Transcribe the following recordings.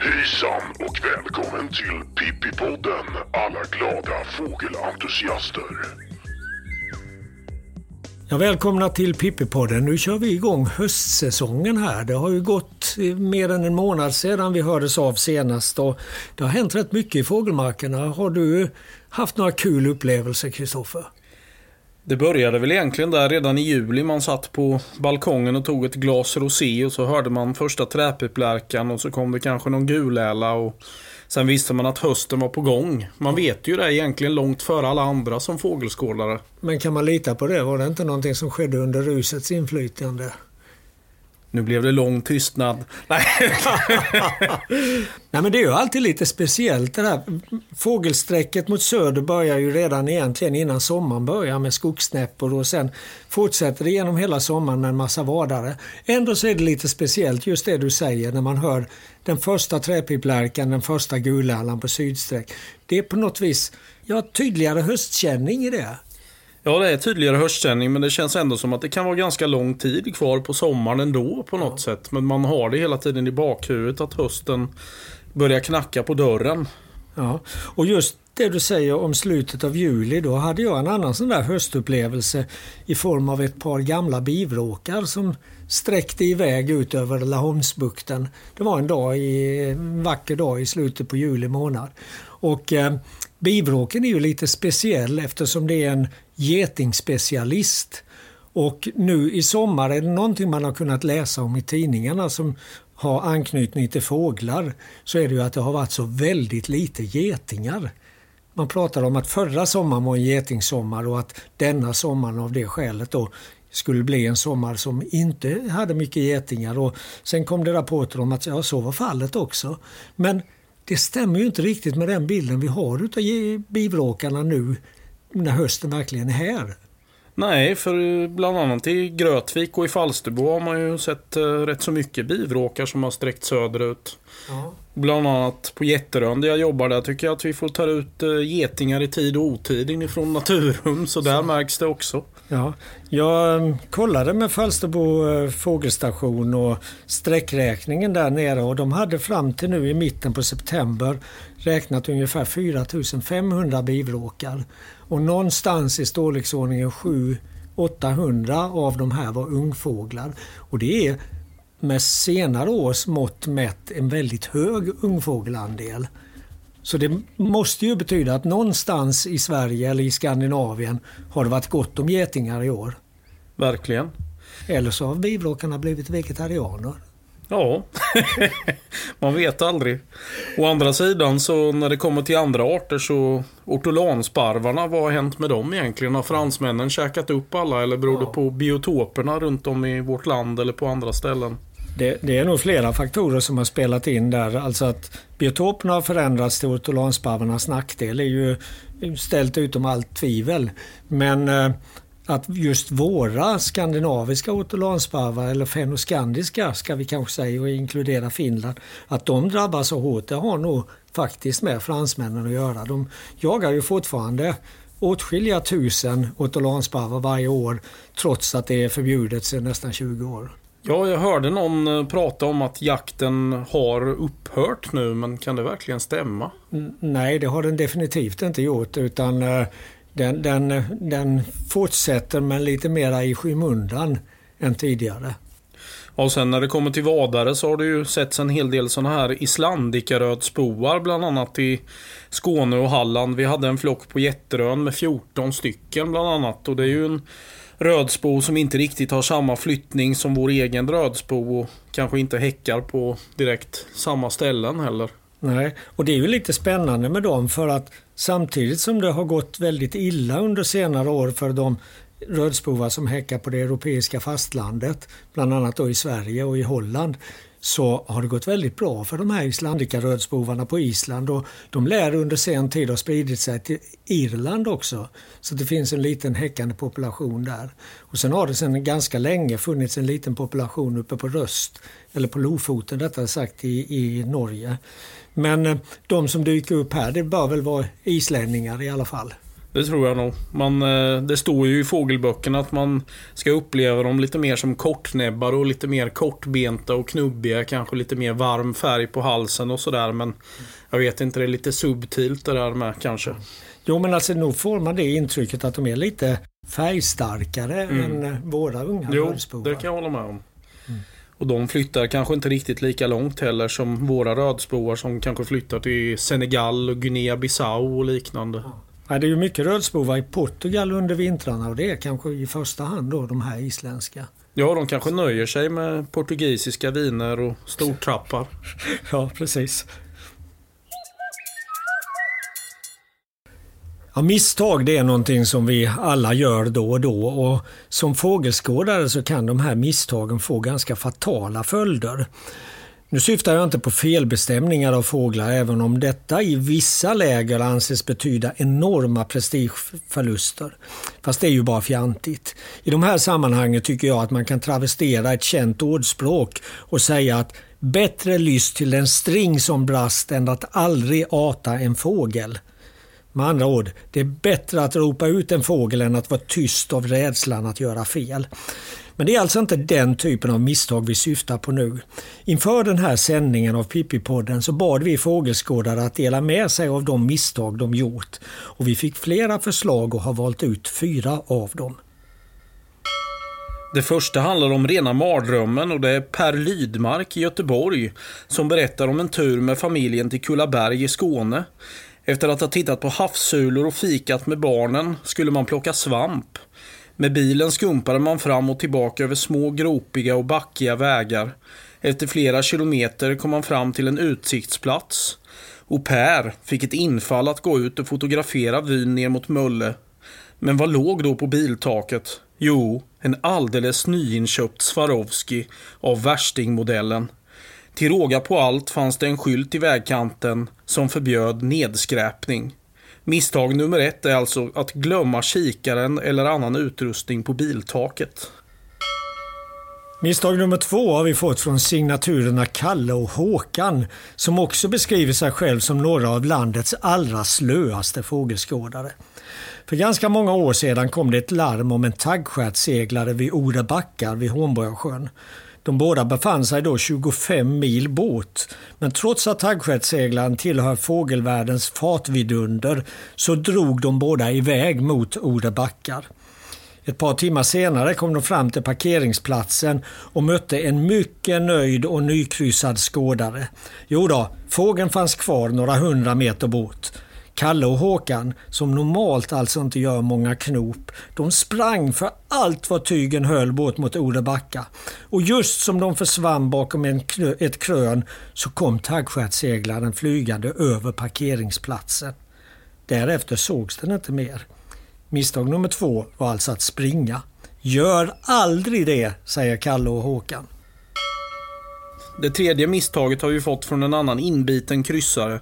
Hejsan och välkommen till Pippipodden alla glada fågelentusiaster. Ja, välkomna till Pippipodden. Nu kör vi igång höstsäsongen här. Det har ju gått mer än en månad sedan vi hördes av senast och det har hänt rätt mycket i fågelmarkerna. Har du haft några kul upplevelser, Kristoffer? Det började väl egentligen där redan i juli. Man satt på balkongen och tog ett glas rosé och så hörde man första träpiplärkan och så kom det kanske någon guläla och sen visste man att hösten var på gång. Man vet ju det egentligen långt före alla andra som fågelskådare. Men kan man lita på det? Var det inte någonting som skedde under rusets inflytande? Nu blev det lång tystnad. Nej. Nej men det är ju alltid lite speciellt det där. Fågelsträcket mot söder börjar ju redan egentligen innan sommaren börjar med skogssnäppor och sen fortsätter det genom hela sommaren med en massa vadare. Ändå så är det lite speciellt just det du säger när man hör den första träpiplärkan, den första gulärlan på sydsträck. Det är på något vis, ja tydligare höstkänning i det. Ja, det är tydligare höstkänning men det känns ändå som att det kan vara ganska lång tid kvar på sommaren ändå på något ja. sätt. Men man har det hela tiden i bakhuvudet att hösten börjar knacka på dörren. Ja, och just det du säger om slutet av juli, då hade jag en annan sån där höstupplevelse i form av ett par gamla bivråkar som sträckte iväg ut över Laholmsbukten. Det var en dag i, en vacker dag i slutet på juli månad. Och eh, bivråken är ju lite speciell eftersom det är en getingspecialist. Och nu i sommar är det någonting man har kunnat läsa om i tidningarna som har anknytning till fåglar så är det ju att det har varit så väldigt lite getingar. Man pratar om att förra sommaren var en getingsommar och att denna sommaren av det skälet då skulle bli en sommar som inte hade mycket getingar. Och sen kom det rapporter om att ja, så var fallet också. Men det stämmer ju inte riktigt med den bilden vi har utav bivråkarna nu när hösten verkligen är här. Nej, för bland annat i Grötvik och i Falsterbo har man ju sett eh, rätt så mycket bivråkar som har sträckt söderut. Ja. Bland annat på Jätterön där jag jobbar där tycker jag att vi får ta ut eh, getingar i tid och otid inifrån Naturum. Så där så. märks det också. Ja, jag mm, kollade med Falsterbo eh, fågelstation och sträckräkningen där nere och de hade fram till nu i mitten på september räknat ungefär 4500 bivråkar. Och någonstans i storleksordningen 700-800 av de här var ungfåglar. Och det är med senare års mått mätt en väldigt hög ungfågelandel. Så det måste ju betyda att någonstans i Sverige eller i Skandinavien har det varit gott om getingar i år. Verkligen. Eller så har bivråkarna blivit vegetarianer. Ja, man vet aldrig. Å andra sidan så när det kommer till andra arter så ortolansparvarna, vad har hänt med dem egentligen? Har fransmännen käkat upp alla eller beror det på biotoperna runt om i vårt land eller på andra ställen? Det, det, är nog flera faktorer som har spelat in där. Alltså att biotoperna har förändrats till ortolansparvarnas nackdel är ju ställt utom allt tvivel. Men eh, att just våra skandinaviska ortolansparvar, eller fenoskandiska ska vi kanske säga och inkludera Finland, att de drabbas så hårt, det har nog faktiskt med fransmännen att göra. De jagar ju fortfarande åtskilliga tusen ortolansparvar varje år trots att det är förbjudet sedan nästan 20 år. Ja, jag hörde någon eh, prata om att jakten har upphört nu, men kan det verkligen stämma? Nej, det har den definitivt inte gjort utan eh, den, den, den fortsätter men lite mera i skymundan än tidigare. Och sen när det kommer till vadare så har det ju setts en hel del sådana här islandikarödspoar bland annat i Skåne och Halland. Vi hade en flock på Jätterön med 14 stycken bland annat och det är ju en rödspo som inte riktigt har samma flyttning som vår egen rödspo och kanske inte häckar på direkt samma ställen heller. Nej, och det är ju lite spännande med dem för att samtidigt som det har gått väldigt illa under senare år för de rödspovar som häckar på det europeiska fastlandet, bland annat då i Sverige och i Holland, så har det gått väldigt bra för de här islandikarödspovarna på Island och de lär under sen tid ha spridit sig till Irland också. Så det finns en liten häckande population där. Och sen har det sedan ganska länge funnits en liten population uppe på Röst, eller på Lofoten rättare sagt, i, i Norge. Men eh, de som dyker upp här, det bör väl vara islänningar i alla fall. Det tror jag nog. Man, eh, det står ju i fågelböckerna att man ska uppleva dem lite mer som kortnäbbar och lite mer kortbenta och knubbiga. Kanske lite mer varm färg på halsen och sådär. Men jag vet inte, det är lite subtilt det där med kanske. Jo men alltså nog får man det intrycket att de är lite färgstarkare mm. än eh, våra unga Jo, det kan jag hålla med om. Mm. Och de flyttar kanske inte riktigt lika långt heller som våra rödspoar som kanske flyttar till Senegal och Guinea-Bissau och liknande. Ja. Ja, det är ju mycket rödspovar i Portugal under vintrarna och det är kanske i första hand då de här isländska. Ja, de kanske nöjer sig med portugisiska viner och stortrappar. ja, precis. Ja, misstag det är någonting som vi alla gör då och då och som fågelskådare så kan de här misstagen få ganska fatala följder. Nu syftar jag inte på felbestämningar av fåglar även om detta i vissa läger anses betyda enorma prestigeförluster. Fast det är ju bara fjantigt. I de här sammanhangen tycker jag att man kan travestera ett känt ordspråk och säga att bättre lyss till en string som brast än att aldrig ata en fågel. Med andra ord, det är bättre att ropa ut en fågel än att vara tyst av rädslan att göra fel. Men det är alltså inte den typen av misstag vi syftar på nu. Inför den här sändningen av Pippi-podden så bad vi fågelskådare att dela med sig av de misstag de gjort och vi fick flera förslag och har valt ut fyra av dem. Det första handlar om rena mardrömmen och det är Per Lydmark i Göteborg som berättar om en tur med familjen till Kullaberg i Skåne. Efter att ha tittat på havssulor och fikat med barnen skulle man plocka svamp. Med bilen skumpade man fram och tillbaka över små gropiga och backiga vägar. Efter flera kilometer kom man fram till en utsiktsplats. Och Per fick ett infall att gå ut och fotografera vyn ner mot Mölle. Men vad låg då på biltaket? Jo, en alldeles nyinköpt Swarovski av värstingmodellen. Till råga på allt fanns det en skylt i vägkanten som förbjöd nedskräpning. Misstag nummer ett är alltså att glömma kikaren eller annan utrustning på biltaket. Misstag nummer två har vi fått från signaturerna Kalle och Håkan som också beskriver sig själv som några av landets allra slöaste fågelskådare. För ganska många år sedan kom det ett larm om en taggstjärtsseglare vid Ore backar vid Hornborgasjön. De båda befann sig då 25 mil båt. Men trots att taggstjärtsseglaren tillhör fågelvärldens fartvidunder så drog de båda iväg mot Ore backar. Ett par timmar senare kom de fram till parkeringsplatsen och mötte en mycket nöjd och nykryssad skådare. Jo då, fågeln fanns kvar några hundra meter bort. Kalle och Håkan, som normalt alltså inte gör många knop, de sprang för allt vad tygen höll bort mot Odebacka. Och just som de försvann bakom en, ett krön så kom taggstjärtsseglaren flygande över parkeringsplatsen. Därefter sågs den inte mer. Misstag nummer två var alltså att springa. Gör aldrig det, säger Kalle och Håkan. Det tredje misstaget har vi fått från en annan inbiten kryssare.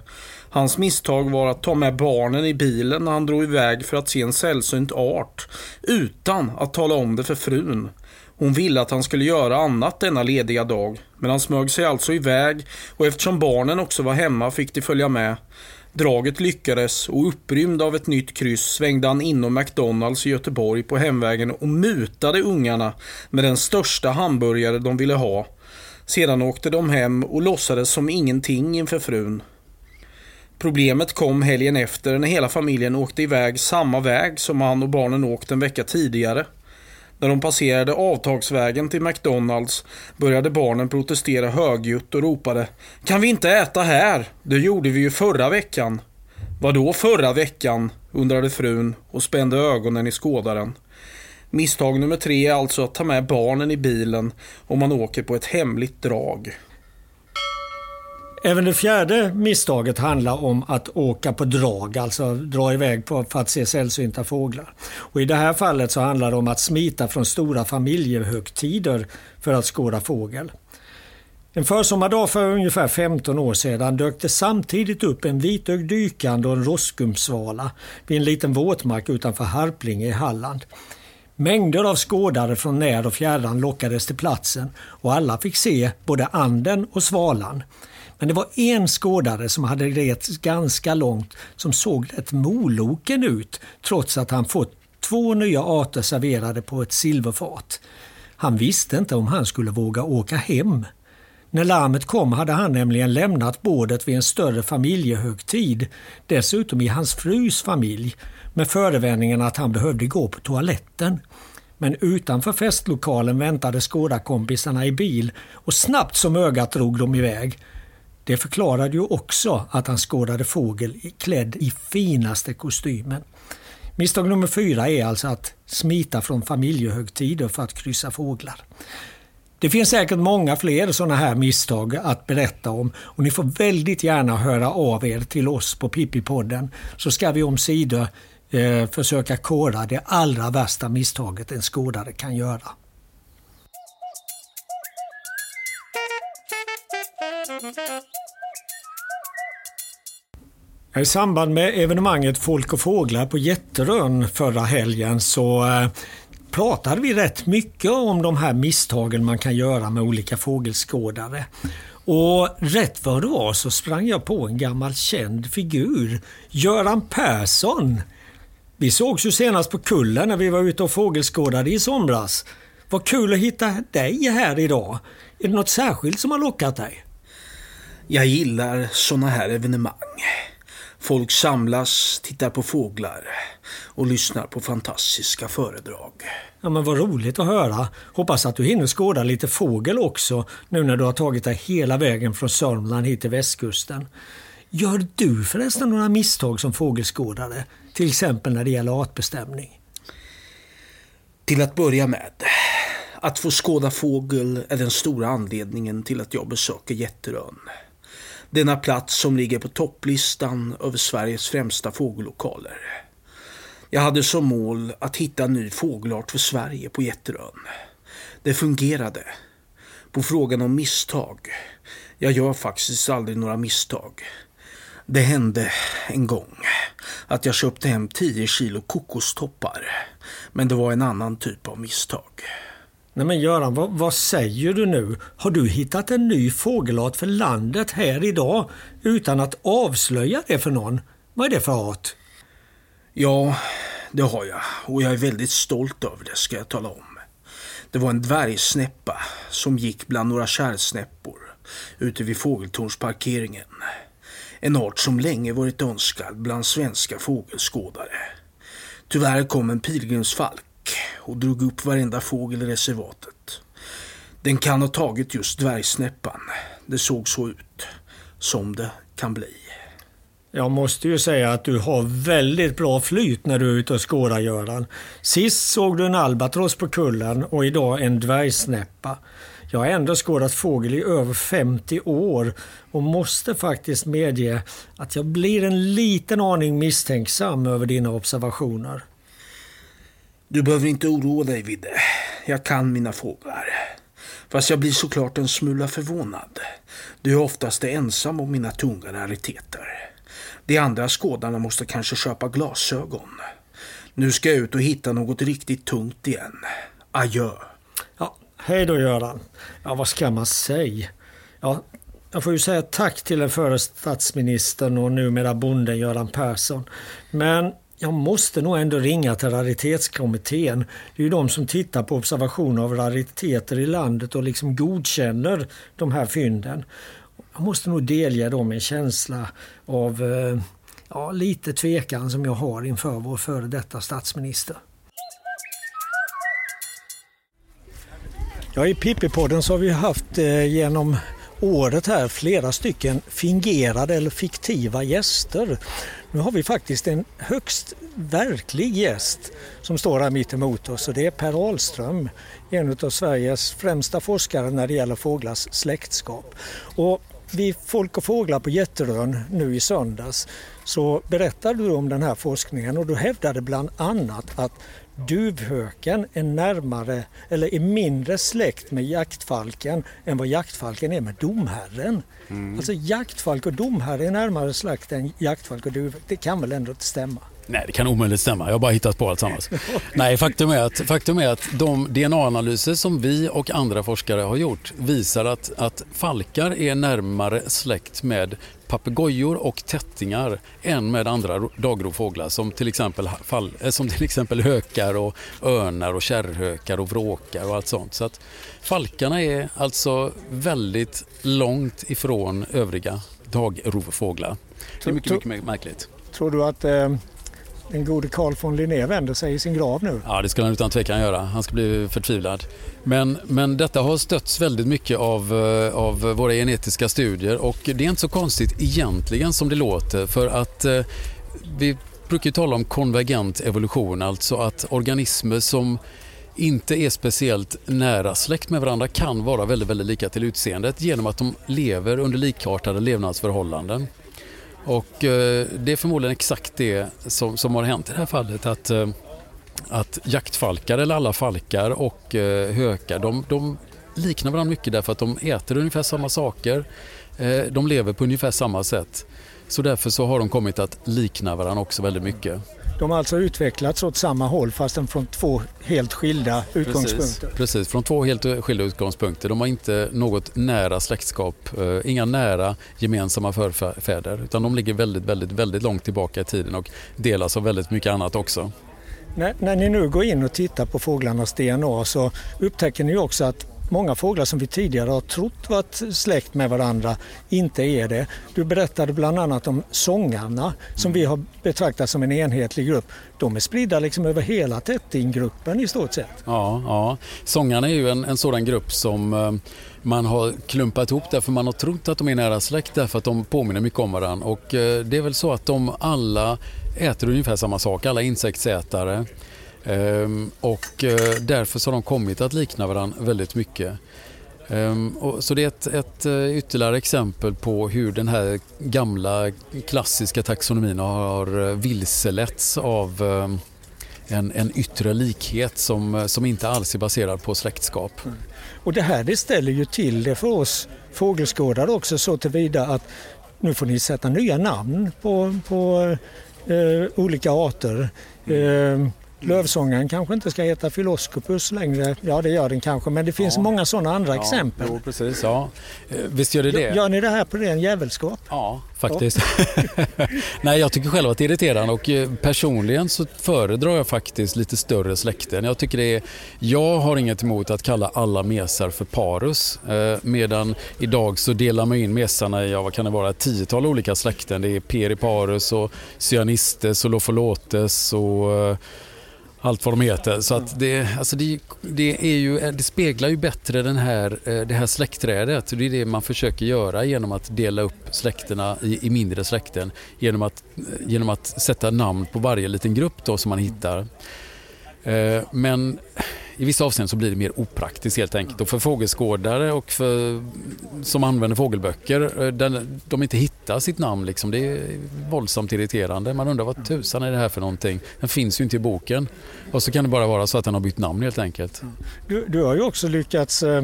Hans misstag var att ta med barnen i bilen när han drog iväg för att se en sällsynt art. Utan att tala om det för frun. Hon ville att han skulle göra annat denna lediga dag. Men han smög sig alltså iväg och eftersom barnen också var hemma fick de följa med. Draget lyckades och upprymd av ett nytt kryss svängde han inom McDonalds i Göteborg på hemvägen och mutade ungarna med den största hamburgare de ville ha. Sedan åkte de hem och låtsades som ingenting inför frun. Problemet kom helgen efter när hela familjen åkte iväg samma väg som han och barnen åkt en vecka tidigare. När de passerade avtagsvägen till McDonalds började barnen protestera högljutt och ropade Kan vi inte äta här? Det gjorde vi ju förra veckan. Vadå förra veckan? undrade frun och spände ögonen i skådaren. Misstag nummer tre är alltså att ta med barnen i bilen om man åker på ett hemligt drag. Även det fjärde misstaget handlar om att åka på drag, alltså dra iväg på, för att se sällsynta fåglar. Och I det här fallet så handlar det om att smita från stora familjehögtider för att skåda fågel. En försommardag för ungefär 15 år sedan dök det samtidigt upp en vitögd dykande och en rostskumsvala vid en liten våtmark utanför Harplinge i Halland. Mängder av skådare från när och fjärran lockades till platsen och alla fick se både anden och svalan. Men det var en skådare som hade rest ganska långt som såg rätt moloken ut trots att han fått två nya arter serverade på ett silverfat. Han visste inte om han skulle våga åka hem. När larmet kom hade han nämligen lämnat bordet vid en större familjehögtid, dessutom i hans frus familj, med förevändningen att han behövde gå på toaletten. Men utanför festlokalen väntade skådarkompisarna i bil och snabbt som ögat drog de iväg. Det förklarade ju också att han skådade fågel klädd i finaste kostymen. Misstag nummer fyra är alltså att smita från familjehögtider för att kryssa fåglar. Det finns säkert många fler sådana här misstag att berätta om och ni får väldigt gärna höra av er till oss på Pippi-podden så ska vi om sidor eh, försöka kora det allra värsta misstaget en skådare kan göra. I samband med evenemanget Folk och fåglar på Jätterön förra helgen så eh, pratade vi rätt mycket om de här misstagen man kan göra med olika fågelskådare. Och rätt vad det var så sprang jag på en gammal känd figur, Göran Persson. Vi sågs ju senast på Kullen när vi var ute och fågelskådade i somras. Vad kul att hitta dig här idag. Är det något särskilt som har lockat dig? Jag gillar såna här evenemang. Folk samlas, tittar på fåglar och lyssnar på fantastiska föredrag. Ja, men vad roligt att höra. Hoppas att du hinner skåda lite fågel också nu när du har tagit dig hela vägen från Sörmland hit till västkusten. Gör du förresten några misstag som fågelskådare? Till exempel när det gäller artbestämning? Till att börja med. Att få skåda fågel är den stora anledningen till att jag besöker Jätterön. Denna plats som ligger på topplistan över Sveriges främsta fågellokaler. Jag hade som mål att hitta en ny fågelart för Sverige på Jätterön. Det fungerade. På frågan om misstag. Jag gör faktiskt aldrig några misstag. Det hände en gång att jag köpte hem 10 kilo kokostoppar. Men det var en annan typ av misstag. Nej men Göran, vad, vad, säger du nu? Har du hittat en ny fågelart för landet här idag utan att avslöja det för någon? Vad är det för art? Ja, det har jag och jag är väldigt stolt över det ska jag tala om. Det var en dvärgsnäppa som gick bland några kärrsnäppor ute vid fågeltornsparkeringen. En art som länge varit önskad bland svenska fågelskådare. Tyvärr kom en pilgrimsfalk och drog upp varenda fågel i reservatet. Den kan ha tagit just dvärgsnäppan. Det såg så ut. Som det kan bli. Jag måste ju säga att du har väldigt bra flyt när du är ute och skådar Göran. Sist såg du en albatross på kullen och idag en dvärgsnäppa. Jag har ändå skådat fågel i över 50 år och måste faktiskt medge att jag blir en liten aning misstänksam över dina observationer. Du behöver inte oroa dig Vidde. Jag kan mina fåglar. Fast jag blir såklart en smula förvånad. Du är oftast ensam om mina tunga rariteter. De andra skådarna måste kanske köpa glasögon. Nu ska jag ut och hitta något riktigt tungt igen. Adjö. Ja, hej då Göran. Ja, vad ska man säga? Ja, jag får ju säga tack till den förre statsministern och numera bonden Göran Persson. Men jag måste nog ändå ringa till raritetskommittén. Det är ju de som tittar på observation av rariteter i landet och liksom godkänner de här fynden. Jag måste nog delge dem en känsla av eh, ja, lite tvekan som jag har inför vår före detta statsminister. Ja, I Pippipodden så har vi haft eh, genom året här flera stycken fingerade eller fiktiva gäster. Nu har vi faktiskt en högst verklig gäst som står här mitt emot oss och det är Per Ahlström, en av Sveriges främsta forskare när det gäller fåglars släktskap. Och vid Folk och fåglar på Jätterön nu i söndags så berättade du om den här forskningen och du hävdade bland annat att duvhöken är närmare eller är mindre släkt med jaktfalken än vad jaktfalken är med domherren. Mm. Alltså jaktfalk och domherre är närmare släkt än jaktfalk och duvhök. Det kan väl ändå inte stämma? Nej, det kan omöjligt stämma. Jag har bara hittat på allt sammans. Nej, faktum är att, faktum är att de DNA-analyser som vi och andra forskare har gjort visar att, att falkar är närmare släkt med papegojor och tättingar än med andra dagrovfåglar som till exempel, fall, eh, som till exempel hökar och örnar och kärrhökar och vråkar och allt sånt. Så att falkarna är alltså väldigt långt ifrån övriga dagrovfåglar. Det är mycket, mycket märkligt. Tror du att eh, den gode Carl von Linné vänder sig i sin grav nu? Ja, det skulle han utan tvekan göra. Han ska bli förtvivlad. Men, men detta har stötts väldigt mycket av, eh, av våra genetiska studier och det är inte så konstigt egentligen som det låter för att eh, vi brukar tala om konvergent evolution, alltså att organismer som inte är speciellt nära släkt med varandra kan vara väldigt, väldigt lika till utseendet genom att de lever under likartade levnadsförhållanden. Och eh, det är förmodligen exakt det som, som har hänt i det här fallet. Att, eh, att jaktfalkar, eller alla falkar och eh, hökar, de, de liknar varandra mycket därför att de äter ungefär samma saker. Eh, de lever på ungefär samma sätt. Så därför så har de kommit att likna varandra också väldigt mycket. De har alltså utvecklats åt samma håll fastän från två helt skilda utgångspunkter. Precis, precis, från två helt skilda utgångspunkter. De har inte något nära släktskap, eh, inga nära gemensamma förfäder utan de ligger väldigt, väldigt, väldigt långt tillbaka i tiden och delas av väldigt mycket annat också. När, när ni nu går in och tittar på fåglarnas DNA så upptäcker ni också att många fåglar som vi tidigare har trott varit släkt med varandra inte är det. Du berättade bland annat om sångarna som vi har betraktat som en enhetlig grupp. De är spridda liksom över hela tättinggruppen i stort sett. Ja, ja. sångarna är ju en, en sådan grupp som eh, man har klumpat ihop därför man har trott att de är nära släkt därför att de påminner mycket om varandra. Och eh, det är väl så att de alla äter ungefär samma sak, alla insektsätare. Ehm, och eh, därför så har de kommit att likna varandra väldigt mycket. Ehm, så det är ett, ett eh, ytterligare exempel på hur den här gamla klassiska taxonomin har eh, vilseletts av en, en yttre likhet som, som inte alls är baserad på släktskap. Mm. Och det här det ställer ju till det för oss fågelskådare också så tillvida att nu får ni sätta nya namn på, på eh, olika arter. Mm. Eh, Lövsångaren kanske inte ska heta Philoskopus längre. Ja, det gör den kanske, men det finns ja. många sådana andra ja, exempel. Jo, precis. Ja. Eh, visst gör det det. Gör ni det här på ren jävelskap? Ja, faktiskt. Ja. Nej, jag tycker själv att det är irriterande och eh, personligen så föredrar jag faktiskt lite större släkten. Jag tycker det är, jag har inget emot att kalla alla mesar för parus, eh, medan idag så delar man in mesarna i, ja, vad kan det vara, ett tiotal olika släkten. Det är periparus och cyanistes och lofolotes och allt vad de heter. Så att det, alltså det, det, är ju, det speglar ju bättre den här, eh, det här släktträdet. Det är det man försöker göra genom att dela upp släkterna i, i mindre släkten. Genom att, eh, genom att sätta namn på varje liten grupp då som man hittar. Eh, men i vissa avseenden så blir det mer opraktiskt helt enkelt. Och för fågelskådare och för, som använder fågelböcker, eh, där de inte hittar sitt namn, liksom, det är våldsamt irriterande. Man undrar vad tusan är det här för någonting? Den finns ju inte i boken. Och så kan det bara vara så att den har bytt namn helt enkelt. Du, du har ju också lyckats eh,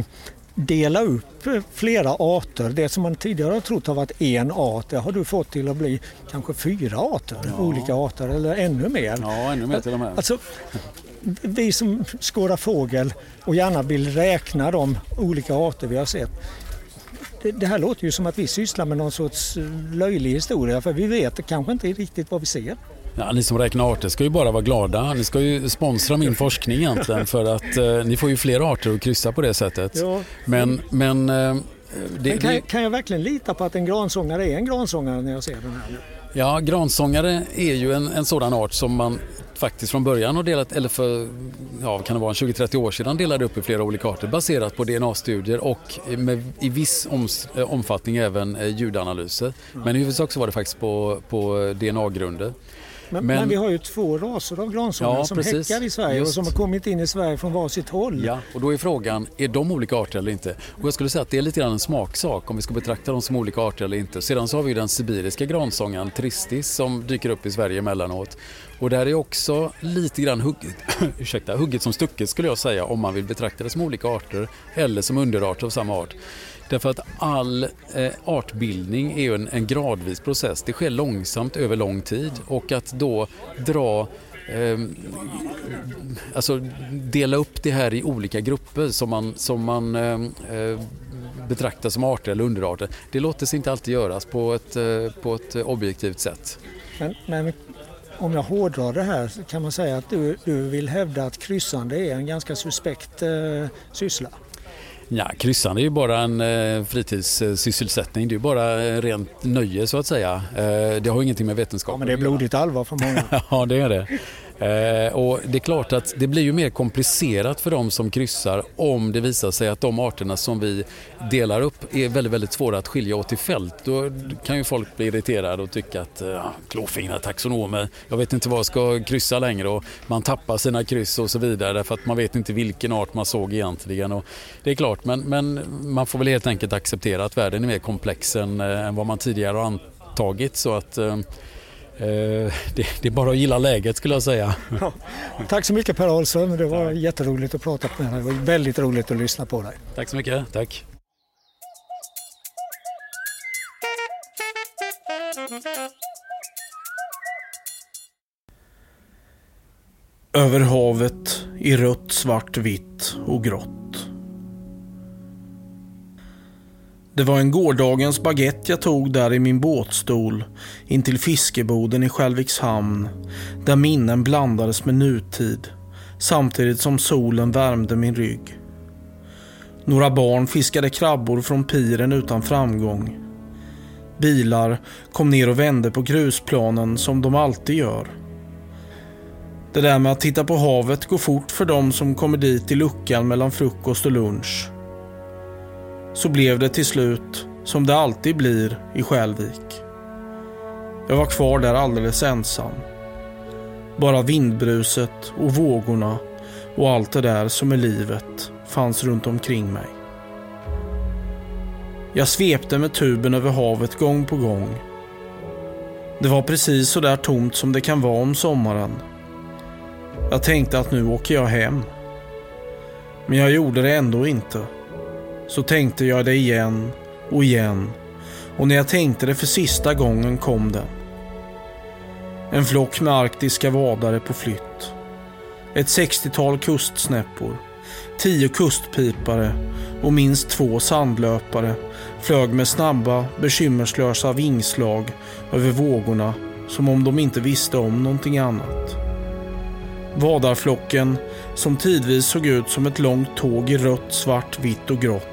dela upp flera arter. Det som man tidigare har trott har varit en art, det har du fått till att bli kanske fyra arter, ja. olika arter eller ännu mer. Ja, ännu mer till och med. Alltså, vi som skådar fågel och gärna vill räkna de olika arter vi har sett. Det, det här låter ju som att vi sysslar med någon sorts löjlig historia för vi vet kanske inte riktigt vad vi ser. Ja, ni som räknar arter ska ju bara vara glada. Ni ska ju sponsra min forskning egentligen för att eh, ni får ju fler arter att kryssa på det sättet. Ja. Men, men, eh, det, men kan, kan, jag verkligen lita på att en gransångare är en gransångare när jag ser den här? Ja, gransångare är ju en, en sådan art som man faktiskt från början har delat, eller för ja, kan det vara 20-30 år sedan delade upp i flera olika arter baserat på DNA-studier och med, i viss om, eh, omfattning även eh, ljudanalyser. Mm. Men i huvudsak så var det faktiskt på, på DNA-grunder. Men, men, men, vi har ju två raser av gransångare ja, som precis. häckar i Sverige Just. och som har kommit in i Sverige från varsitt håll. Ja, och då är frågan, är de olika arter eller inte? Och jag skulle säga att det är lite grann en smaksak om vi ska betrakta dem som olika arter eller inte. Sedan så har vi den sibiriska gransångaren Tristis som dyker upp i Sverige emellanåt. Och där är också lite grann hugget, ursäkta, hugget som stucket skulle jag säga om man vill betrakta det som olika arter eller som underarter av samma art. Därför att all eh, artbildning är ju en, en gradvis process. Det sker långsamt över lång tid och att då dra eh, alltså dela upp det här i olika grupper som man, som man ehm, eh, betraktar som arter eller underarter. Det låter sig inte alltid göras på ett, eh, på ett objektivt sätt. Men, men om jag hårdrar det här så kan man säga att du, du vill hävda att kryssande är en ganska suspekt eh, syssla? Ja, kryssande är ju bara en eh, fritidssysselsättning. Det är ju bara eh, rent nöje så att säga. Eh, det har ingenting med vetenskap ja, men det är blodigt allvar för många. ja, det är det. Eh, och det är klart att det blir ju mer komplicerat för de som kryssar om det visar sig att de arterna som vi delar upp är väldigt, väldigt svåra att skilja åt i fält. Då kan ju folk bli irriterade och tycka att eh, klåfingrar taxonomer, jag vet inte vad jag ska kryssa längre och man tappar sina kryss och så vidare därför att man vet inte vilken art man såg egentligen. Och det är klart, men, men man får väl helt enkelt acceptera att världen är mer komplex än, eh, än vad man tidigare har antagit. Så att eh, det, det, är bara att gilla läget skulle jag säga. Ja, tack så mycket Per Ahlström. Det var jätteroligt att prata med dig. Det var väldigt roligt att lyssna på dig. Tack så mycket. Tack. Över havet i rött, svart, vitt och grått. Det var en gårdagens baguette jag tog där i min båtstol intill fiskeboden i Skälviks hamn där minnen blandades med nutid samtidigt som solen värmde min rygg. Några barn fiskade krabbor från piren utan framgång. Bilar kom ner och vände på grusplanen som de alltid gör. Det där med att titta på havet går fort för de som kommer dit i luckan mellan frukost och lunch. Så blev det till slut som det alltid blir i Skälvik. Jag var kvar där alldeles ensam. Bara vindbruset och vågorna och allt det där som är livet fanns runt omkring mig. Jag svepte med tuben över havet gång på gång. Det var precis så där tomt som det kan vara om sommaren. Jag tänkte att nu åker jag hem. Men jag gjorde det ändå inte. Så tänkte jag det igen och igen och när jag tänkte det för sista gången kom den. En flock med arktiska vadare på flytt. Ett 60-tal kustsnäppor. Tio kustpipare och minst två sandlöpare flög med snabba, bekymmerslösa vingslag över vågorna som om de inte visste om någonting annat. Vadarflocken, som tidvis såg ut som ett långt tåg i rött, svart, vitt och grått,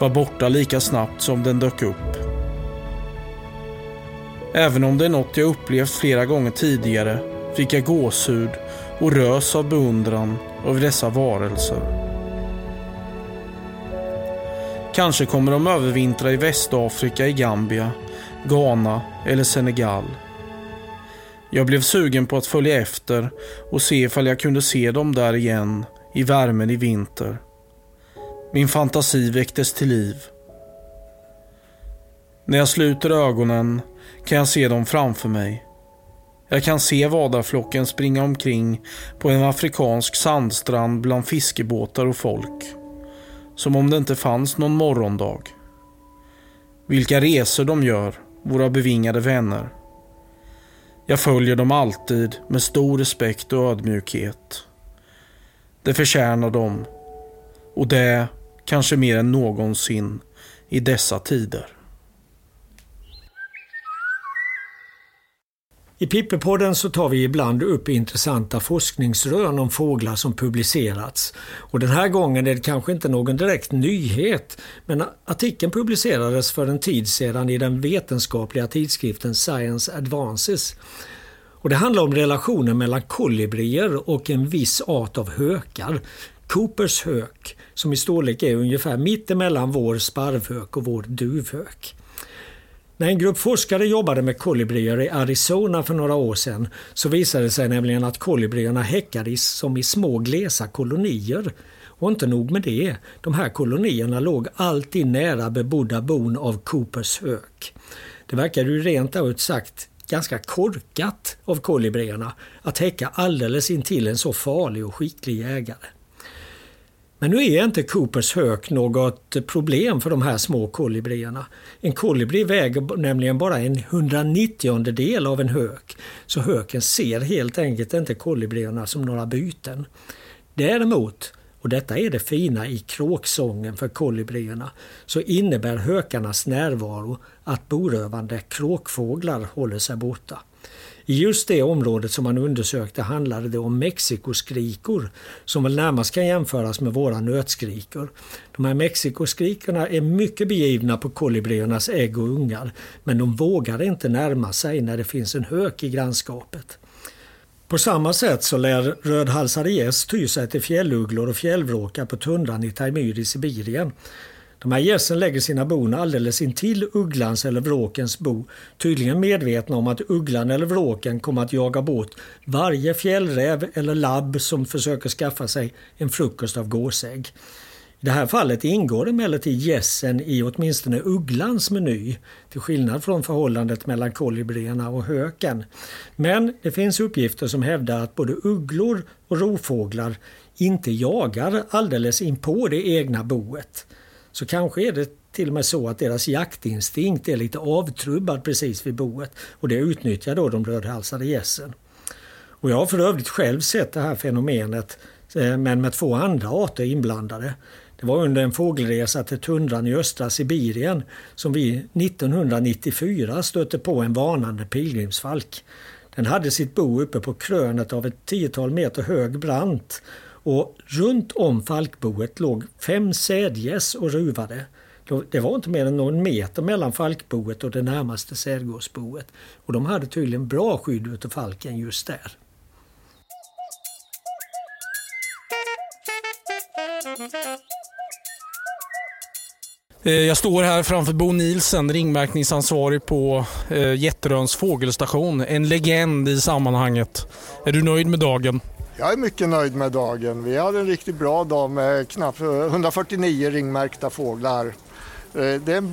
var borta lika snabbt som den dök upp. Även om det är något jag upplevt flera gånger tidigare fick jag gåshud och rös av beundran över dessa varelser. Kanske kommer de övervintra i Västafrika, i Gambia, Ghana eller Senegal. Jag blev sugen på att följa efter och se ifall jag kunde se dem där igen i värmen i vinter. Min fantasi väcktes till liv. När jag sluter ögonen kan jag se dem framför mig. Jag kan se vadarflocken springa omkring på en afrikansk sandstrand bland fiskebåtar och folk. Som om det inte fanns någon morgondag. Vilka resor de gör, våra bevingade vänner. Jag följer dem alltid med stor respekt och ödmjukhet. Det förtjänar de. Och det kanske mer än någonsin i dessa tider. I Pippepodden så tar vi ibland upp intressanta forskningsrön om fåglar som publicerats. Och den här gången är det kanske inte någon direkt nyhet, men artikeln publicerades för en tid sedan i den vetenskapliga tidskriften Science Advances. Och det handlar om relationen mellan kolibrier och en viss art av hökar, Coopers hök, som i storlek är ungefär mittemellan vår sparvhök och vår duvhök. När en grupp forskare jobbade med kolibrier i Arizona för några år sedan så visade det sig nämligen att kolibrierna häckade som i små glesa kolonier. Och inte nog med det, de här kolonierna låg alltid nära bebodda bon av Coopers hök. Det verkade ju rent ut sagt ganska korkat av kolibrierna att häcka alldeles intill en så farlig och skicklig jägare. Men nu är inte Coopers hök något problem för de här små kolibrierna. En kolibri väger nämligen bara en 190 del av en hök, så höken ser helt enkelt inte kolibrierna som några byten. Däremot, och detta är det fina i kråksången för kolibrierna, så innebär hökarnas närvaro att borövande kråkfåglar håller sig borta. I just det området som man undersökte handlade det om mexikoskrikor som väl närmast kan jämföras med våra nötskrikor. De här mexikoskrikorna är mycket begivna på kolibriernas ägg och ungar men de vågar inte närma sig när det finns en hök i grannskapet. På samma sätt så lär rödhalsade gäss ty sig till fjällugglor och fjällvråkar på tundran i Taimyr i Sibirien. De här gässen lägger sina bon alldeles intill ugglans eller vråkens bo, tydligen medvetna om att ugglan eller vråken kommer att jaga bort varje fjällräv eller labb som försöker skaffa sig en frukost av gåsägg. I det här fallet ingår emellertid gässen i åtminstone ugglans meny, till skillnad från förhållandet mellan kolibrierna och höken. Men det finns uppgifter som hävdar att både ugglor och rovfåglar inte jagar alldeles inpå det egna boet så kanske är det till och med så att deras jaktinstinkt är lite avtrubbad precis vid boet och det utnyttjar då de rödhalsade gässen. Och jag har för övrigt själv sett det här fenomenet eh, men med två andra arter inblandade. Det var under en fågelresa till tundran i östra Sibirien som vi 1994 stötte på en varnande pilgrimsfalk. Den hade sitt bo uppe på krönet av ett tiotal meter hög brant och runt om falkboet låg fem sädgäss och ruvade. Det var inte mer än någon meter mellan falkboet och det närmaste sädgårdsboet. Och de hade tydligen bra skydd utav falken just där. Eh, jag står här framför Bo Nielsen, ringmärkningsansvarig på eh, Jätteröns fågelstation. En legend i sammanhanget. Är du nöjd med dagen? Jag är mycket nöjd med dagen. Vi hade en riktigt bra dag med knappt 149 ringmärkta fåglar. Eh, det är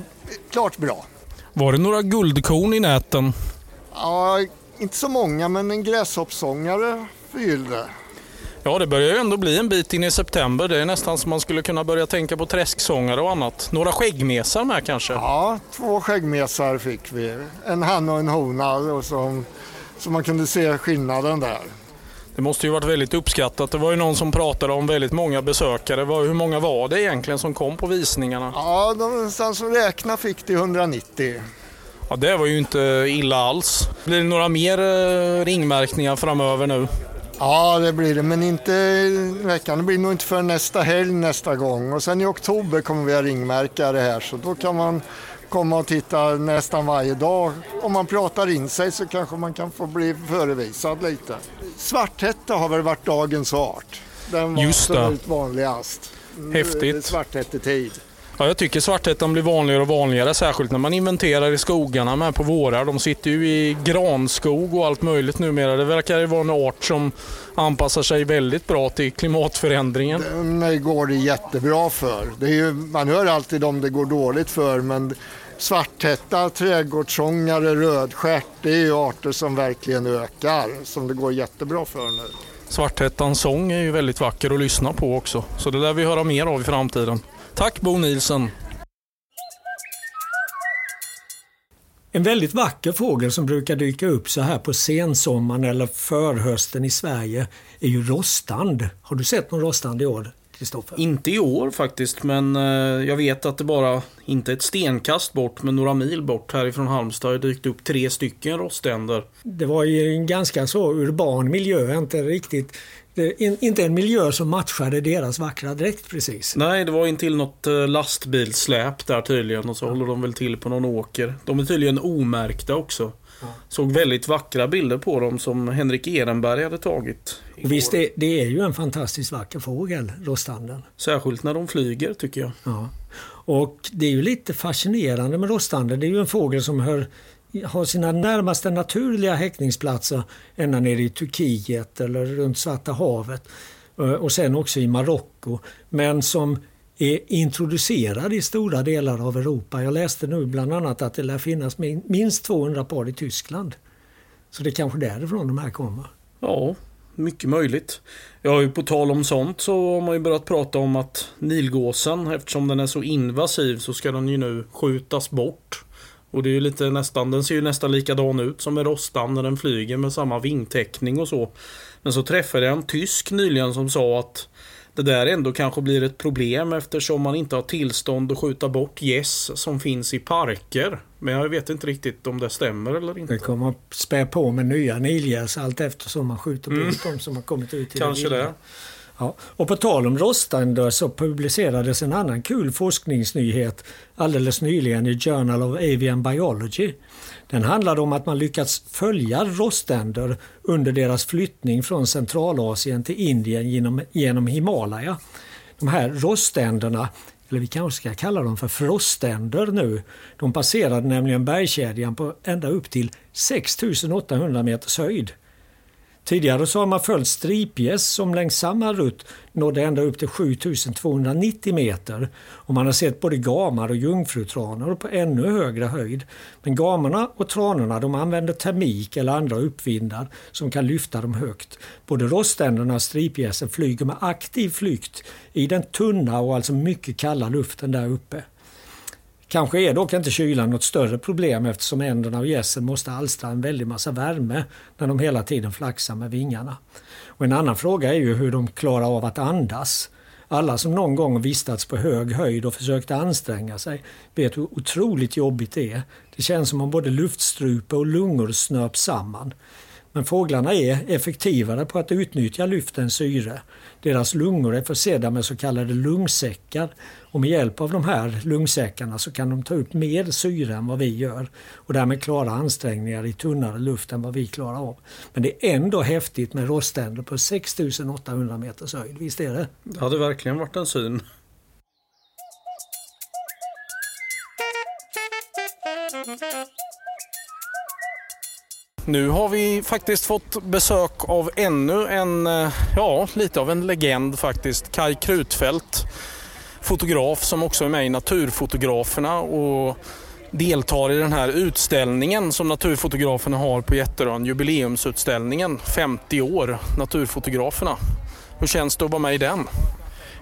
klart bra. Var det några guldkorn i näten? Ja, inte så många, men en gräshoppsångare förgyllde. Ja, det börjar ju ändå bli en bit in i september. Det är nästan som man skulle kunna börja tänka på träsksångare och annat. Några skäggmesar med kanske? Ja, två skäggmesar fick vi. En han och en hona, och som, så man kunde se skillnaden där. Det måste ju varit väldigt uppskattat. Det var ju någon som pratade om väldigt många besökare. Hur många var det egentligen som kom på visningarna? Ja, någonstans som räkna fick det 190. Ja, det var ju inte illa alls. Blir det några mer eh, ringmärkningar framöver nu? Ja, det blir det, men inte veckan. Det blir nog inte för nästa helg nästa gång. Och sen i oktober kommer vi att ringmärka det här, så då kan man komma och titta nästan varje dag. Om man pratar in sig så kanske man kan få bli förevisad lite. Svarthätta har väl varit dagens art. Den var Just det. absolut vanligast. Häftigt. Svarthättetid. Ja, jag tycker svarthättan blir vanligare och vanligare, särskilt när man inventerar i skogarna med på vårar. De sitter ju i granskog och allt möjligt numera. Det verkar vara en art som anpassar sig väldigt bra till klimatförändringen. Den går det jättebra för. Det är ju, man hör alltid om det går dåligt för, men svarthätta, trädgårdssångare, rödstjärt, det är ju arter som verkligen ökar, som det går jättebra för nu. Svarthättans sång är ju väldigt vacker att lyssna på också, så det lär vi höra mer av i framtiden. Tack Bo Nielsen! En väldigt vacker fågel som brukar dyka upp så här på sensommaren eller förhösten i Sverige är ju rostand. Har du sett någon rostand i år? Kristoffer? Inte i år faktiskt, men eh, jag vet att det bara, inte ett stenkast bort, men några mil bort härifrån Halmstad har dykt upp tre stycken roständer. Det var ju en ganska så urban miljö, inte riktigt inte en miljö som matchade deras vackra dräkt precis. Nej, det var in till något eh, lastbilsläp där tydligen och så ja. håller de väl till på någon åker. De är tydligen omärkta också. Ja. Såg väldigt vackra bilder på dem som Henrik Ehrenberg hade tagit. Och visst, det, det, är ju en fantastiskt vacker fågel, rostanden. Särskilt när de flyger tycker jag. Ja. Och det är ju lite fascinerande med rostanden. Det är ju en fågel som hör har sina närmaste naturliga häckningsplatser ända nere i Turkiet eller runt Svarta havet eh, och sen också i Marocko. Men som är introducerad i stora delar av Europa. Jag läste nu bland annat att det lär finnas minst 200 par i Tyskland. Så det är kanske därifrån de här kommer. Ja, mycket möjligt. Ja, ju på tal om sånt så har man ju börjat prata om att nilgåsen, eftersom den är så invasiv så ska den ju nu skjutas bort. Och det är ju lite nästan, den ser ju nästan likadan ut som en rostan när den flyger med samma vingtäckning och så. Men så träffade jag en tysk nyligen som sa att det där ändå kanske blir ett problem eftersom man inte har tillstånd att skjuta bort gäss som finns i parker. Men jag vet inte riktigt om det stämmer eller inte. Det kommer att spä på med nya nilgäss allt eftersom man skjuter bort mm. de som har kommit ut i Kanske det. det. Ja. Och på tal om rostande så publicerades en annan kul forskningsnyhet alldeles nyligen i Journal of Avian Biology. Den handlade om att man lyckats följa roständer under deras flyttning från Centralasien till Indien genom, genom Himalaya. De här roständerna, eller vi kanske ska kalla dem för froständer nu, de passerade nämligen bergskedjan på ända upp till 6800 meters höjd. Tidigare så har man följt stripgäss som längs samma rutt nådde ända upp till 7290 meter. Och man har sett både gamar och jungfrutranor på ännu högre höjd. Men gamarna och tranorna de använder termik eller andra uppvindar som kan lyfta dem högt. Både roständerna och stripgässen flyger med aktiv flykt i den tunna och alltså mycket kalla luften där uppe. Kanske är dock inte kylan något större problem eftersom änderna och gässen måste alstra en väldig massa värme när de hela tiden flaxar med vingarna. Och en annan fråga är ju hur de klarar av att andas. Alla som någon gång vistats på hög höjd och försökt anstränga sig vet hur otroligt jobbigt det är. Det känns som om både luftstrupe och lungor snöps samman. Men fåglarna är effektivare på att utnyttja luftens syre. Deras lungor är försedda med så kallade lungsäckar och med hjälp av de här lungsäckarna så kan de ta upp mer syre än vad vi gör och därmed klara ansträngningar i tunnare luft än vad vi klarar av. Men det är ändå häftigt med roständer på 6800 meters höjd, visst är det? Det hade verkligen varit en syn. Nu har vi faktiskt fått besök av ännu en, eh, ja, lite av en legend faktiskt. Kai Krutfeldt, fotograf som också är med i Naturfotograferna och deltar i den här utställningen som Naturfotograferna har på Jätterön, jubileumsutställningen 50 år, Naturfotograferna. Hur känns det att vara med i den?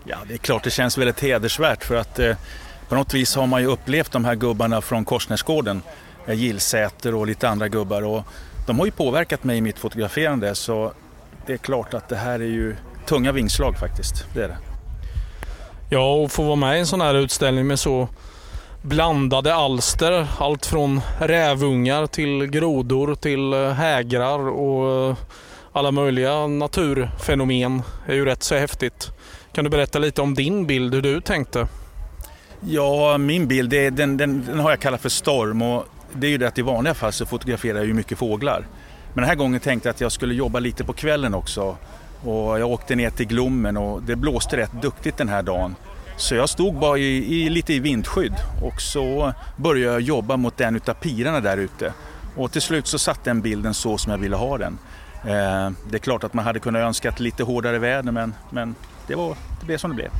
Ja, det är klart det känns väldigt hedersvärt för att eh, på något vis har man ju upplevt de här gubbarna från Korsnäsgården, eh, Gillsäter och lite andra gubbar och de har ju påverkat mig i mitt fotograferande så det är klart att det här är ju tunga vingslag faktiskt. Det är det. Ja, och få vara med i en sån här utställning med så blandade alster. Allt från rävungar till grodor till eh, hägrar och eh, alla möjliga naturfenomen. Är ju rätt så häftigt. Kan du berätta lite om din bild, hur du tänkte? Ja, min bild den, den, den har jag kallat för storm och det är ju det att i vanliga fall så fotograferar jag ju mycket fåglar. Men den här gången tänkte jag att jag skulle jobba lite på kvällen också. Och jag åkte ner till Glommen och det blåste rätt duktigt den här dagen. Så jag stod bara i, i, lite i vindskydd och så började jag jobba mot en utav pirarna där ute. Och till slut så satt den bilden så som jag ville ha den. Eh, det är klart att man hade kunnat önska lite hårdare väder men, men det, var, det blev som det blev.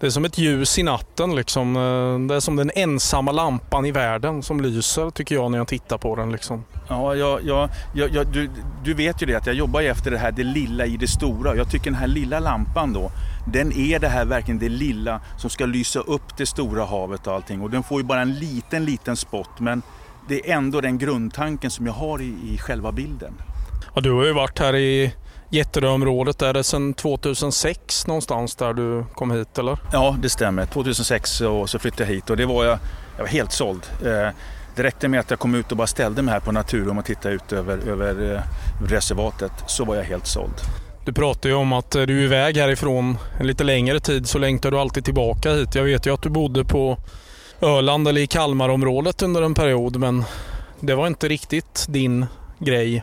Det är som ett ljus i natten. Liksom. Eh, det är som den ensamma lampan i världen som lyser tycker jag när jag tittar på den. Liksom. Ja, ja, ja, ja, du, du vet ju det att jag jobbar efter det här det lilla i det stora. Jag tycker den här lilla lampan då, den är det här verkligen det lilla som ska lysa upp det stora havet och allting. Och den får ju bara en liten, liten spot men det är ändå den grundtanken som jag har i, i själva bilden. Ja, du har ju varit här i Jätteröområdet. Är det sedan 2006 någonstans där du kom hit eller? Ja, det stämmer. 2006 så, så flyttade jag hit och det var jag, jag var helt såld. Eh, det räckte med att jag kom ut och bara ställde mig här på Naturum och tittade ut över, över eh, reservatet så var jag helt såld. Du pratar ju om att du är iväg härifrån en lite längre tid så längtar du alltid tillbaka hit. Jag vet ju att du bodde på Öland eller i Kalmarområdet under en period men det var inte riktigt din grej.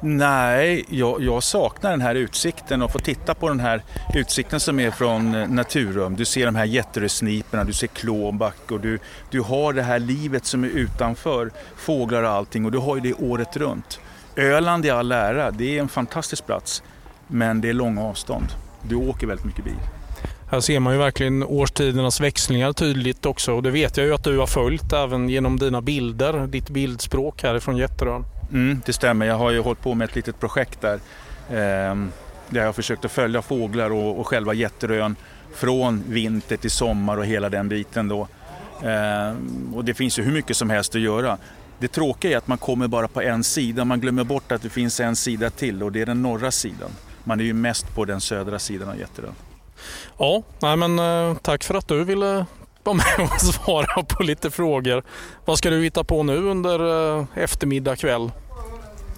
Nej, jag, jag, saknar den här utsikten och få titta på den här utsikten som är från Naturrum. Naturum. Du ser de här jätteresniporna, du ser klåback och du, du har det här livet som är utanför fåglar och allting och du har ju det året runt. Öland i all ära, det är en fantastisk plats men det är långa avstånd. Du åker väldigt mycket bil. Här ser man ju verkligen årstidernas växlingar tydligt också och det vet jag ju att du har följt även genom dina bilder, ditt bildspråk härifrån Jätterön. Mm, det stämmer, jag har ju hållit på med ett litet projekt där. Eh, där jag har försökt att följa fåglar och, och själva Jätterön från vinter till sommar och hela den biten då. Eh, och det finns ju hur mycket som helst att göra. Det tråkiga är att man kommer bara på en sida. Man glömmer bort att det finns en sida till och det är den norra sidan. Man är ju mest på den södra sidan av Jätterön. Ja, nej men, eh, tack för att du ville vara med och svara på lite frågor. Vad ska du hitta på nu under eh, eftermiddag kväll?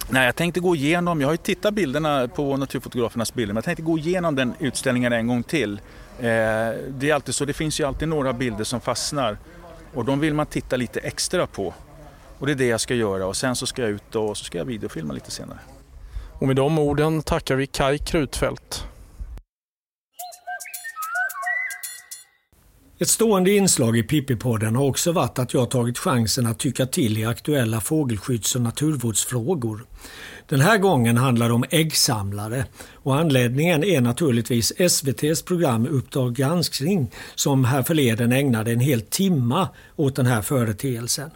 Nej, jag tänkte gå igenom, jag har ju tittat bilderna på naturfotografernas bilder, men jag tänkte gå igenom den utställningen en gång till. Eh, det är alltid så, det finns ju alltid några bilder som fastnar och de vill man titta lite extra på. Och det är det jag ska göra och sen så ska jag ut och så ska jag videofilma lite senare. Och med de orden tackar vi Kai Krutfält. Ett stående inslag i Pippi-podden har också varit att jag tagit chansen att tycka till i aktuella fågelskydds och naturvårdsfrågor. Den här gången handlar det om äggsamlare och anledningen är naturligtvis SVTs program Uppdrag granskning som här förleden ägnade en hel timma åt den här företeelsen.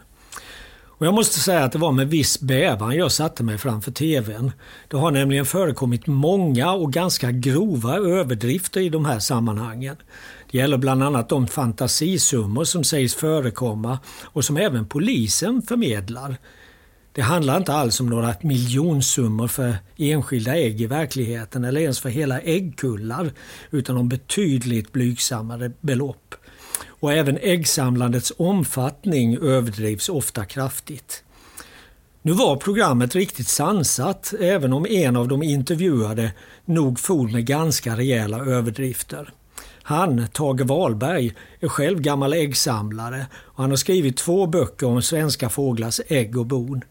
Och jag måste säga att det var med viss bävan jag satte mig framför TVn. Det har nämligen förekommit många och ganska grova överdrifter i de här sammanhangen. Det gäller bland annat de fantasisummor som sägs förekomma och som även polisen förmedlar. Det handlar inte alls om några miljonsummor för enskilda ägg i verkligheten eller ens för hela äggkullar utan om betydligt blygsammare belopp. Och även äggsamlandets omfattning överdrivs ofta kraftigt. Nu var programmet riktigt sansat även om en av de intervjuade nog for med ganska rejäla överdrifter. Han, Tage Wahlberg, är själv gammal äggsamlare och han har skrivit två böcker om svenska fåglars ägg och bon.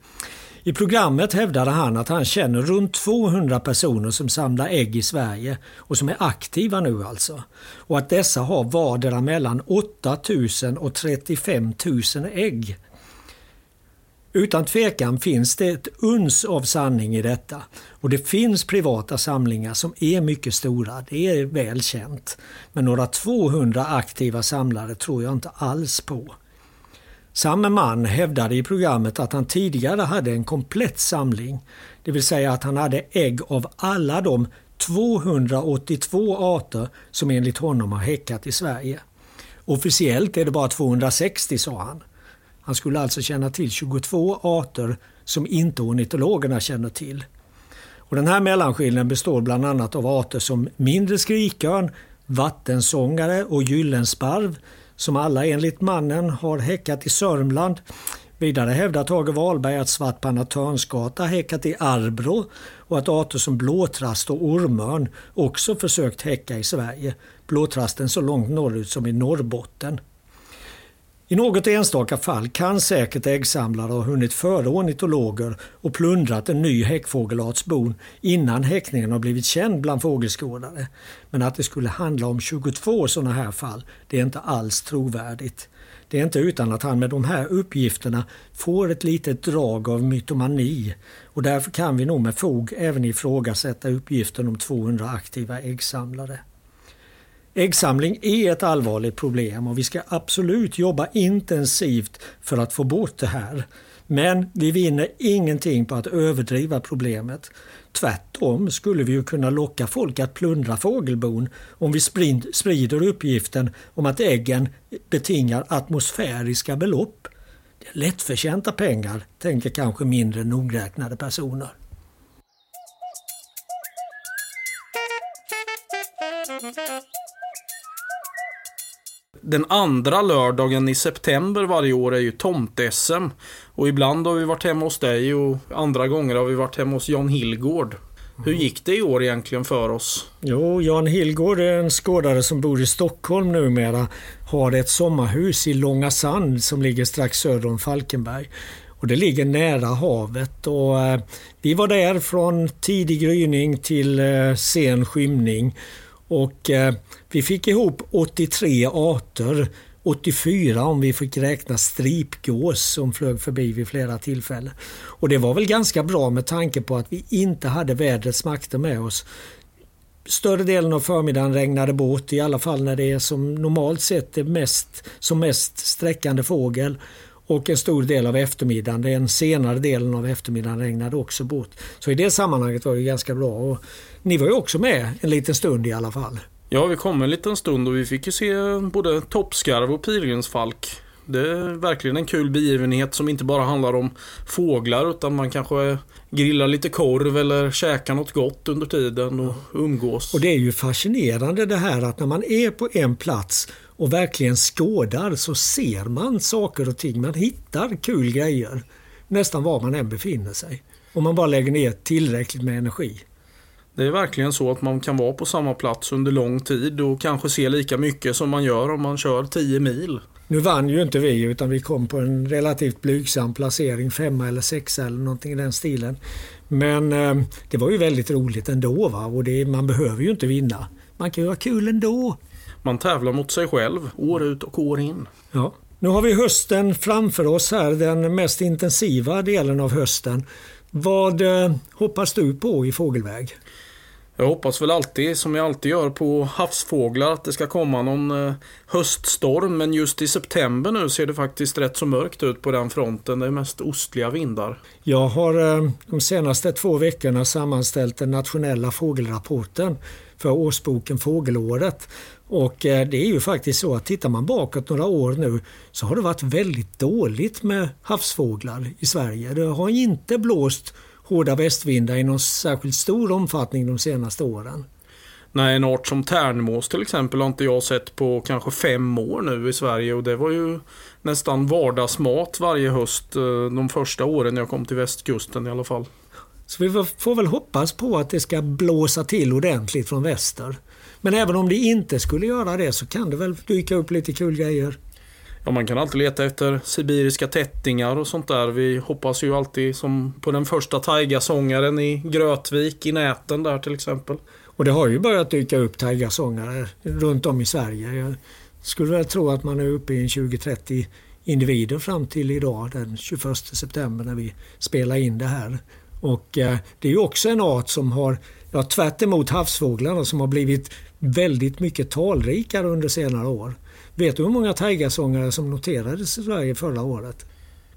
I programmet hävdade han att han känner runt 200 personer som samlar ägg i Sverige och som är aktiva nu alltså. Och att dessa har vardera mellan 8000 och 35 000 ägg. Utan tvekan finns det ett uns av sanning i detta. Och det finns privata samlingar som är mycket stora, det är väl känt. Men några 200 aktiva samlare tror jag inte alls på. Samme man hävdade i programmet att han tidigare hade en komplett samling. Det vill säga att han hade ägg av alla de 282 arter som enligt honom har häckat i Sverige. Officiellt är det bara 260 sa han. Han skulle alltså känna till 22 arter som inte ornitologerna känner till. Och den här mellanskillnaden består bland annat av arter som mindre skrikörn, vattensångare och gyllensparv som alla enligt mannen har häckat i Sörmland. Vidare hävdar Tage Wahlberg att svartpanna törnskata häckat i Arbro och att arter som blåtrast och ormörn också försökt häcka i Sverige. Blåtrasten så långt norrut som i Norrbotten. I något enstaka fall kan säkert äggsamlare ha hunnit före ornitologer och plundrat en ny häckfågelarts bon innan häckningen har blivit känd bland fågelskådare. Men att det skulle handla om 22 sådana här fall, det är inte alls trovärdigt. Det är inte utan att han med de här uppgifterna får ett litet drag av mytomani och därför kan vi nog med fog även ifrågasätta uppgiften om 200 aktiva äggsamlare. Äggsamling är ett allvarligt problem och vi ska absolut jobba intensivt för att få bort det här. Men vi vinner ingenting på att överdriva problemet. Tvärtom skulle vi ju kunna locka folk att plundra fågelbon om vi sprider uppgiften om att äggen betingar atmosfäriska belopp. Det är lättförtjänta pengar, tänker kanske mindre nogräknade personer. Den andra lördagen i september varje år är ju tomt-SM. Och ibland har vi varit hemma hos dig och andra gånger har vi varit hemma hos Jan Hillgård. Hur gick det i år egentligen för oss? Jo, Jan Hillgård är en skådare som bor i Stockholm numera. Har ett sommarhus i Långa Sand som ligger strax söder om Falkenberg. Och det ligger nära havet och eh, vi var där från tidig gryning till eh, sen skymning. Och eh, vi fick ihop 83 arter, 84 om vi fick räkna stripgås som flög förbi vid flera tillfällen. Och det var väl ganska bra med tanke på att vi inte hade vädrets makter med oss. Större delen av förmiddagen regnade bort, i alla fall när det är som normalt sett är mest, som mest sträckande fågel. och en stor del av eftermiddagen. Den senare delen av eftermiddagen regnade också bort. Så i det sammanhanget var det ganska bra. Och ni var ju också med en liten stund i alla fall. Ja, vi kom en liten stund och vi fick ju se både toppskarv och pilgrimsfalk. Det är verkligen en kul begivenhet som inte bara handlar om fåglar utan man kanske grillar lite korv eller käkar något gott under tiden och umgås. Och det är ju fascinerande det här att när man är på en plats och verkligen skådar så ser man saker och ting. Man hittar kul grejer nästan var man än befinner sig. Om man bara lägger ner tillräckligt med energi. Det är verkligen så att man kan vara på samma plats under lång tid och kanske se lika mycket som man gör om man kör 10 mil. Nu vann ju inte vi utan vi kom på en relativt blygsam placering, femma eller sexa eller någonting i den stilen. Men eh, det var ju väldigt roligt ändå va? och det, man behöver ju inte vinna. Man kan ju ha kul ändå. Man tävlar mot sig själv, år ut och år in. Ja. Nu har vi hösten framför oss här, den mest intensiva delen av hösten. Vad eh, hoppas du på i fågelväg? Jag hoppas väl alltid, som jag alltid gör på havsfåglar, att det ska komma någon eh, höststorm. Men just i september nu ser det faktiskt rätt så mörkt ut på den fronten. Det är mest ostliga vindar. Jag har eh, de senaste två veckorna sammanställt den nationella fågelrapporten för årsboken Fågelåret. Och eh, det är ju faktiskt så att tittar man bakåt några år nu så har det varit väldigt dåligt med havsfåglar i Sverige. Det har inte blåst hårda västvindar i någon särskilt stor omfattning de senaste åren. Nej, en art som tärnmås till exempel har inte jag sett på kanske fem år nu i Sverige och det var ju nästan vardagsmat varje höst eh, de första åren jag kom till västkusten i alla fall. Så vi får väl hoppas på att det ska blåsa till ordentligt från väster. Men även om det inte skulle göra det så kan det väl dyka upp lite kul grejer. Ja, man kan alltid leta efter sibiriska tättingar och sånt där. Vi hoppas ju alltid som på den första taigasångaren i Grötvik i näten där till exempel. Och det har ju börjat dyka upp taigasångare runt om i Sverige. Jag skulle väl tro att man är uppe i en 20-30 individer fram till idag den 21 september när vi spelar in det här. Och eh, det är ju också en art som har, ja, tvärt havsfåglarna, som har blivit väldigt mycket talrikare under senare år. Vet du hur många taigasångare som noterades i Sverige förra året?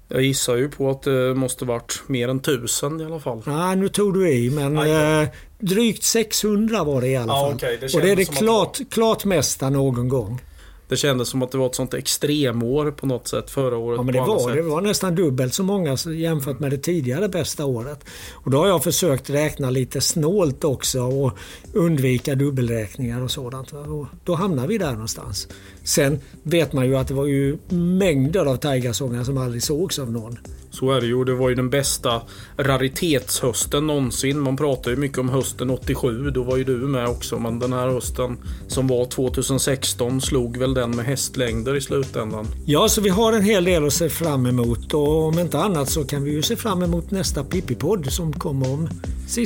Jag gissar ju på att det måste varit mer än tusen i alla fall. Nej, nu tog du i, men eh, drygt 600 var det i alla fall. Okay. det Och det är det klart, klart mesta någon gång. Det kändes som att det var ett sånt extremår på något sätt förra året. Ja, men det var det. var nästan dubbelt så många jämfört med det tidigare bästa året. Och då har jag försökt räkna lite snålt också och undvika dubbelräkningar och sådant. Och då hamnar vi där någonstans. Sen vet man ju att det var ju mängder av taigasångare som aldrig sågs av någon. Så är det ju. Det var ju den bästa raritetshösten någonsin. Man pratar ju mycket om hösten 87. Då var ju du med också. Men den här hösten som var 2016 slog väl den med hästlängder i slutändan. Ja, så vi har en hel del att se fram emot. Och om inte annat så kan vi ju se fram emot nästa Pippi-podd som kommer om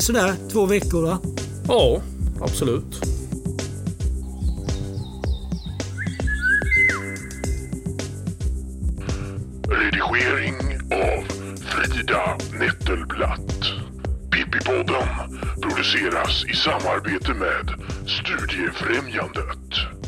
sådär två veckor va? Ja, absolut. Frida Nettelblatt. Pippipodden produceras i samarbete med Studiefrämjandet.